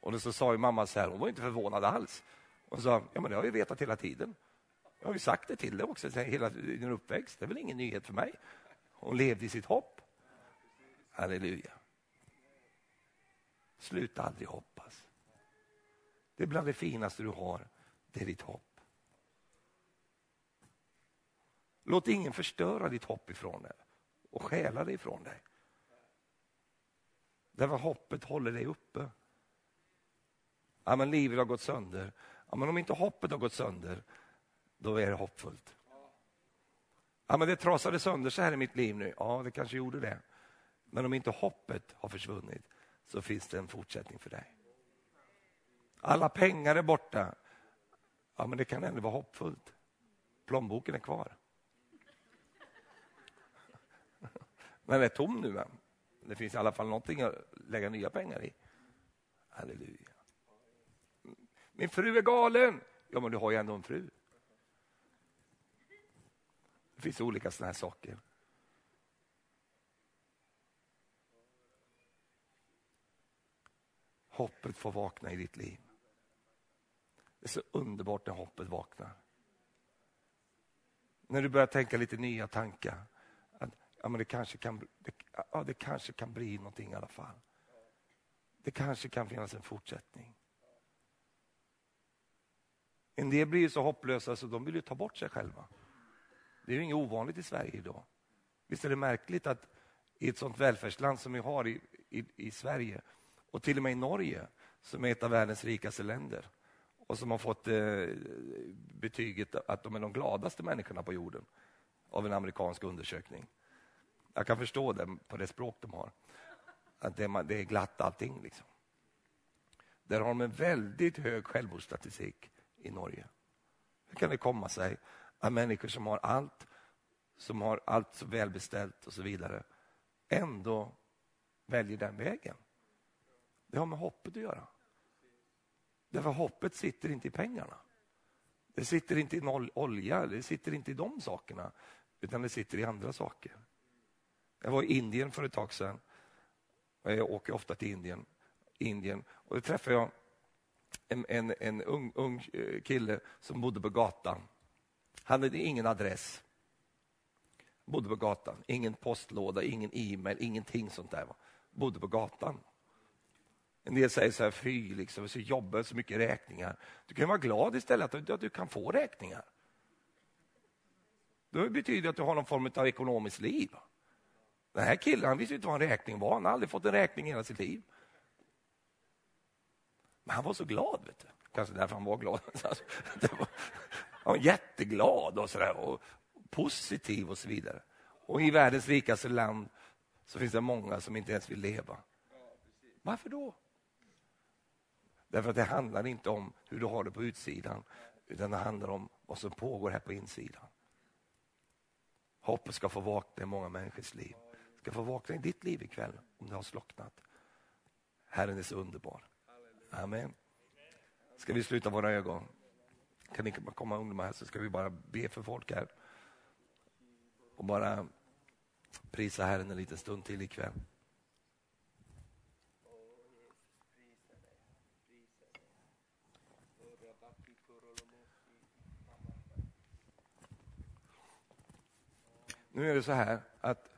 Och då så sa ju mamma så här, hon var inte förvånad alls. Hon sa, ja men det har jag vetat hela tiden. Jag har ju sagt det till dig också hela din uppväxt. Det är väl ingen nyhet för mig. Hon levde i sitt hopp. Halleluja. Sluta aldrig hoppas. Det är bland det finaste du har. Det är ditt hopp. Låt ingen förstöra ditt hopp ifrån dig och stjäla det ifrån dig. Därför hoppet håller dig uppe. Ja, men livet har gått sönder. Ja, men om inte hoppet har gått sönder, då är det hoppfullt. Ja, men det trasade sönder så här i mitt liv nu. Ja, det kanske gjorde det. Men om inte hoppet har försvunnit så finns det en fortsättning för dig. Alla pengar är borta. Ja, men det kan ändå vara hoppfullt. Plånboken är kvar. Men den är tom nu. Men det finns i alla fall någonting att lägga nya pengar i. Halleluja. Min fru är galen. Ja, men du har ju ändå en fru. Det finns olika sådana här saker. Hoppet får vakna i ditt liv. Det är så underbart när hoppet vaknar. När du börjar tänka lite nya tankar. Att, ja, men det, kanske kan, det, ja, det kanske kan bli någonting i alla fall. Det kanske kan finnas en fortsättning. En del blir så hopplösa så de vill ju ta bort sig själva. Det är ju inget ovanligt i Sverige idag. Visst är det märkligt att i ett sånt välfärdsland som vi har i, i, i Sverige och till och med i Norge som är ett av världens rikaste länder och som har fått eh, betyget att de är de gladaste människorna på jorden av en amerikansk undersökning. Jag kan förstå det på det språk de har. Att det, det är glatt allting. Liksom. Där har de en väldigt hög självmordsstatistik i Norge. Hur kan det komma sig att människor som har allt, som har allt så välbeställt och så vidare, ändå väljer den vägen? Det har med hoppet att göra. Därför hoppet sitter inte i pengarna. Det sitter inte i noll olja, det sitter inte i de sakerna, utan det sitter i andra saker. Jag var i Indien för ett tag sedan. Jag åker ofta till Indien. Indien och då träffade jag en, en, en ung, ung eh, kille som bodde på gatan. Han hade ingen adress. Bodde på gatan. Ingen postlåda, ingen e-mail, ingenting sånt där. Bodde på gatan. En del säger så här, fy, liksom, så jobbar så mycket räkningar. Du kan vara glad istället att, att du kan få räkningar. Det betyder att du har någon form av ekonomiskt liv. Den här killen han visste inte vad en räkning var. Han har aldrig fått en räkning i hela sitt liv. Men han var så glad. Vet du. Kanske därför han var glad. han var jätteglad och, så där, och positiv och så vidare. Och i världens rikaste land så finns det många som inte ens vill leva. Varför då? Därför att det handlar inte om hur du har det på utsidan, utan det handlar om vad som pågår här på insidan. Hoppet ska få vakna i många människors liv. ska få vakna i ditt liv ikväll om det har slocknat. Herren är så underbar. Amen. Ska vi sluta våra ögon? Kan ni komma ungdomar här så ska vi bara be för folk här. Och bara prisa Herren en liten stund till ikväll. Nu är det så här att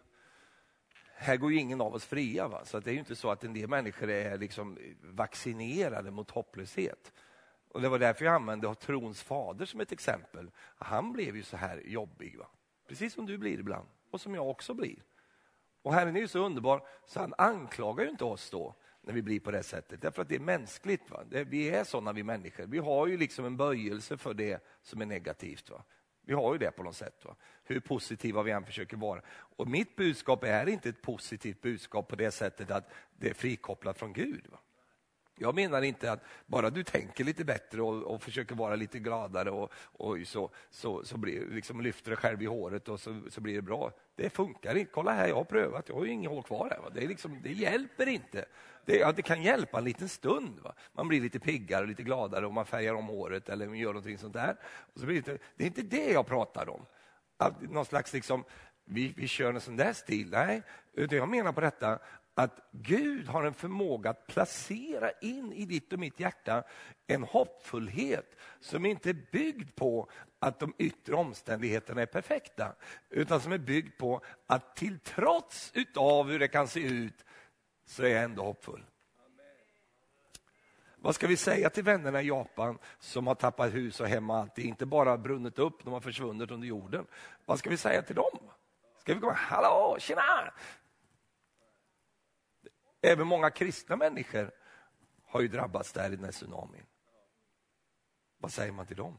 här går ju ingen av oss fria. Va? Så det är ju inte så att en del människor är liksom vaccinerade mot hopplöshet. Och Det var därför jag använde trons fader som ett exempel. Han blev ju så här jobbig. Va? Precis som du blir ibland och som jag också blir. Och Herren är ju så underbar så han anklagar ju inte oss då när vi blir på det sättet. Därför att det är mänskligt. Va? Det, vi är sådana vi människor. Vi har ju liksom en böjelse för det som är negativt. Va? Vi har ju det på något sätt. Va? Hur positiva vi än försöker vara. Och mitt budskap är inte ett positivt budskap på det sättet att det är frikopplat från Gud. Va? Jag menar inte att bara du tänker lite bättre och, och försöker vara lite gladare och, och så, så, så blir, liksom lyfter dig själv i håret och så, så blir det bra. Det funkar inte. Kolla här, jag har prövat, jag har ju inget hår kvar här. Va? Det, är liksom, det hjälper inte. Det, ja, det kan hjälpa en liten stund. Va? Man blir lite piggare och lite gladare och man färgar om håret eller gör någonting sånt där. Och så blir det, det är inte det jag pratar om. Att någon slags liksom, vi, vi kör en sån där stil. Nej, utan jag menar på detta att Gud har en förmåga att placera in i ditt och mitt hjärta en hoppfullhet som inte är byggd på att de yttre omständigheterna är perfekta, utan som är byggd på att till trots utav hur det kan se ut så är jag ändå hoppfull. Vad ska vi säga till vännerna i Japan som har tappat hus och hem och allt? inte bara brunnit upp, de har försvunnit under jorden. Vad ska vi säga till dem? Ska vi komma, hallå, tjena! Även många kristna människor har ju drabbats där i den här tsunamin. Vad säger man till dem?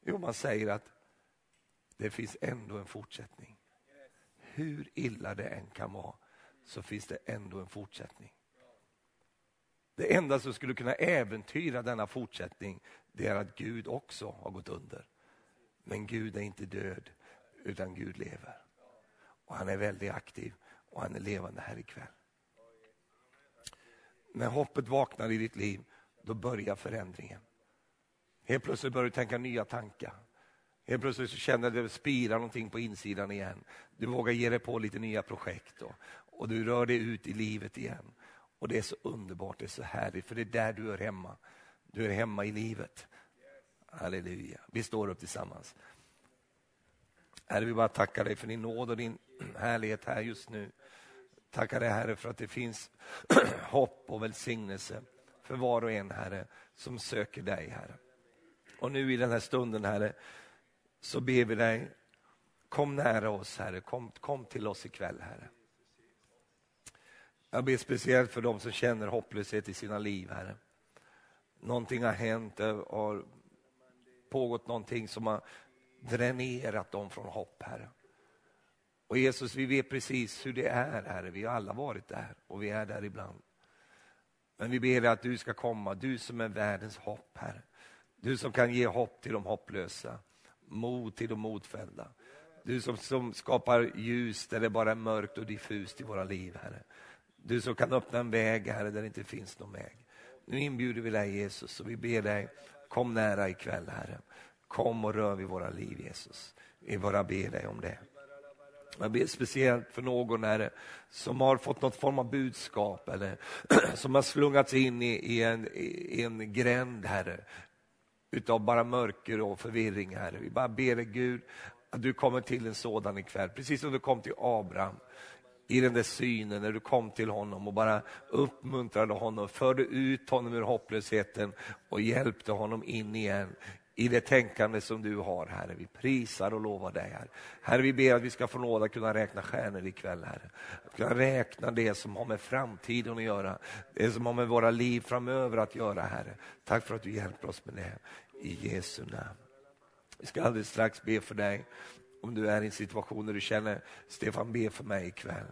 Jo, man säger att det finns ändå en fortsättning. Hur illa det än kan vara så finns det ändå en fortsättning. Det enda som skulle kunna äventyra denna fortsättning det är att Gud också har gått under. Men Gud är inte död, utan Gud lever. Och Han är väldigt aktiv och han är levande här ikväll. När hoppet vaknar i ditt liv, då börjar förändringen. Helt plötsligt börjar du tänka nya tankar. Helt plötsligt så känner du att det spirar någonting på insidan igen. Du vågar ge dig på lite nya projekt och, och du rör dig ut i livet igen. Och det är så underbart, det är så härligt, för det är där du är hemma. Du är hemma i livet. Halleluja. Vi står upp tillsammans. Herre, vi bara tackar dig för din nåd och din härlighet här just nu. Tackar dig Herre för att det finns hopp och välsignelse för var och en Herre som söker dig Herre. Och nu i den här stunden Herre så ber vi dig, kom nära oss Herre, kom, kom till oss ikväll Herre. Jag ber speciellt för de som känner hopplöshet i sina liv Herre. Någonting har hänt, det har pågått någonting som har dränerat dem från hopp Herre. Och Jesus, vi vet precis hur det är, Herre. Vi har alla varit där och vi är där ibland. Men vi ber dig att du ska komma, du som är världens hopp, Herre. Du som kan ge hopp till de hopplösa, mod till de modfällda. Du som, som skapar ljus där det bara är mörkt och diffust i våra liv, Herre. Du som kan öppna en väg, Herre, där det inte finns någon väg. Nu inbjuder vi dig, Jesus, och vi ber dig, kom nära ikväll, Herre. Kom och rör vid våra liv, Jesus. Vi bara ber dig om det. Jag ber speciellt för någon här som har fått något form av budskap eller som har slungats in i, i, en, i en gränd, Herre, utav bara mörker och förvirring, Herre. Vi bara ber dig, Gud, att du kommer till en sådan ikväll, precis som du kom till Abraham i den där synen när du kom till honom och bara uppmuntrade honom, förde ut honom ur hopplösheten och hjälpte honom in igen i det tänkande som du har, Herre. Vi prisar och lovar dig, Herre. Herre, vi ber att vi ska få nåd att kunna räkna stjärnor ikväll, Herre. Att kunna räkna det som har med framtiden att göra, det som har med våra liv framöver att göra, Herre. Tack för att du hjälper oss med det, i Jesu namn. Vi ska alldeles strax be för dig, om du är i en situation där du känner, Stefan, be för mig ikväll.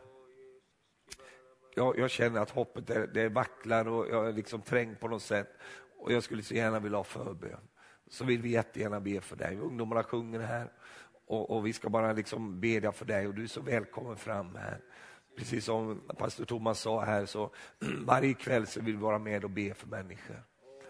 Jag, jag känner att hoppet är, det vacklar och jag är liksom trängd på något sätt och jag skulle så gärna vilja ha förbön så vill vi jättegärna be för dig. Ungdomarna sjunger här och, och vi ska bara liksom bedja för dig och du är så välkommen fram här. Precis som pastor Thomas sa här, så varje kväll så vill vi vara med och be för människor.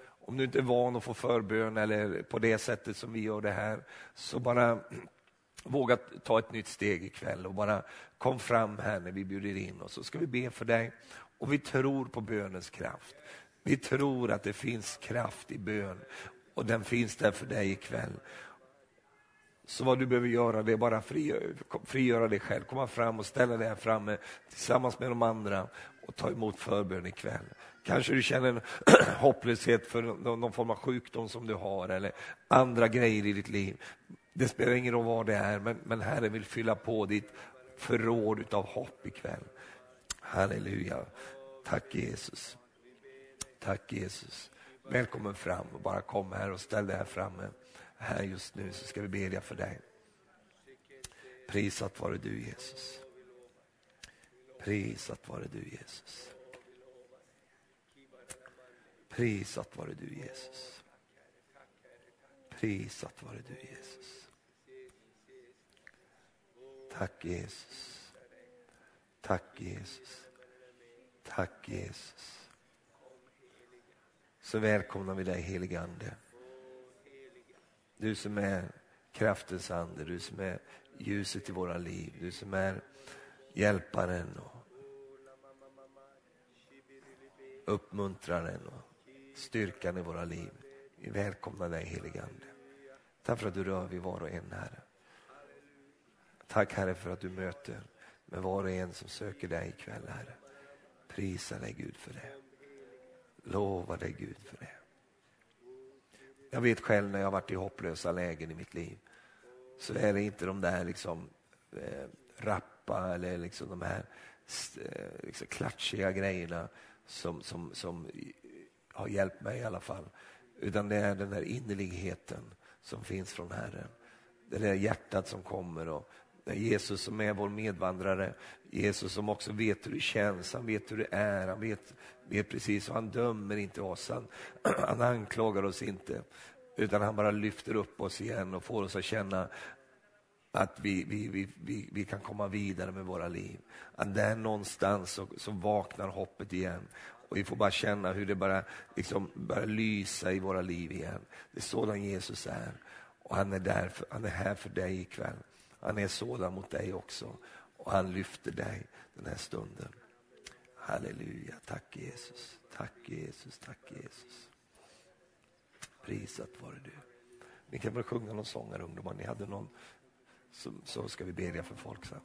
Om du inte är van att få förbön eller på det sättet som vi gör det här, så bara våga ta ett nytt steg ikväll och bara kom fram här när vi bjuder in oss så ska vi be för dig. Och vi tror på bönens kraft. Vi tror att det finns kraft i bön och den finns där för dig ikväll. Så vad du behöver göra det är bara frigöra dig själv, komma fram och ställa dig här framme tillsammans med de andra och ta emot förbön ikväll. Kanske du känner en hopplöshet för någon form av sjukdom som du har eller andra grejer i ditt liv. Det spelar ingen roll vad det är, men, men Herren vill fylla på ditt förråd av hopp ikväll. Halleluja. Tack Jesus. Tack Jesus. Välkommen fram och bara kom här och ställ dig här framme. Här just nu så ska vi bedja för dig. Prisat vare du Jesus. Prisat vare du Jesus. Prisat vare du Jesus. Prisat vare du Jesus. Tack Jesus. Tack Jesus. Tack Jesus så välkomnar vi dig helige Ande. Du som är kraftens ande, du som är ljuset i våra liv, du som är hjälparen och uppmuntraren och styrkan i våra liv. Vi välkomnar dig helige Ande. Tack för att du rör vid var och en Herre. Tack Herre för att du möter med var och en som söker dig ikväll Herre. Prisa dig Gud för det. Lova dig Gud för det. Jag vet själv när jag varit i hopplösa lägen i mitt liv så är det inte de där liksom eh, rappa eller liksom de här eh, liksom klatschiga grejerna som, som, som har hjälpt mig i alla fall. Utan det är den där innerligheten som finns från Herren. Det där hjärtat som kommer och det är Jesus som är vår medvandrare. Jesus som också vet hur det känns, han vet hur det är, han vet, vet precis och han dömer inte oss, han, han anklagar oss inte. Utan han bara lyfter upp oss igen och får oss att känna att vi, vi, vi, vi, vi kan komma vidare med våra liv. Att där någonstans så, så vaknar hoppet igen. Och vi får bara känna hur det bara liksom börjar lysa i våra liv igen. Det är sådan Jesus är. Och han är, där för, han är här för dig ikväll. Han är sådan mot dig också och han lyfter dig den här stunden. Halleluja, tack Jesus, tack Jesus, tack Jesus. Prisat vare du. Ni kan väl sjunga någon sång här ungdomar, ni hade någon, så, så ska vi bedja för folk sen.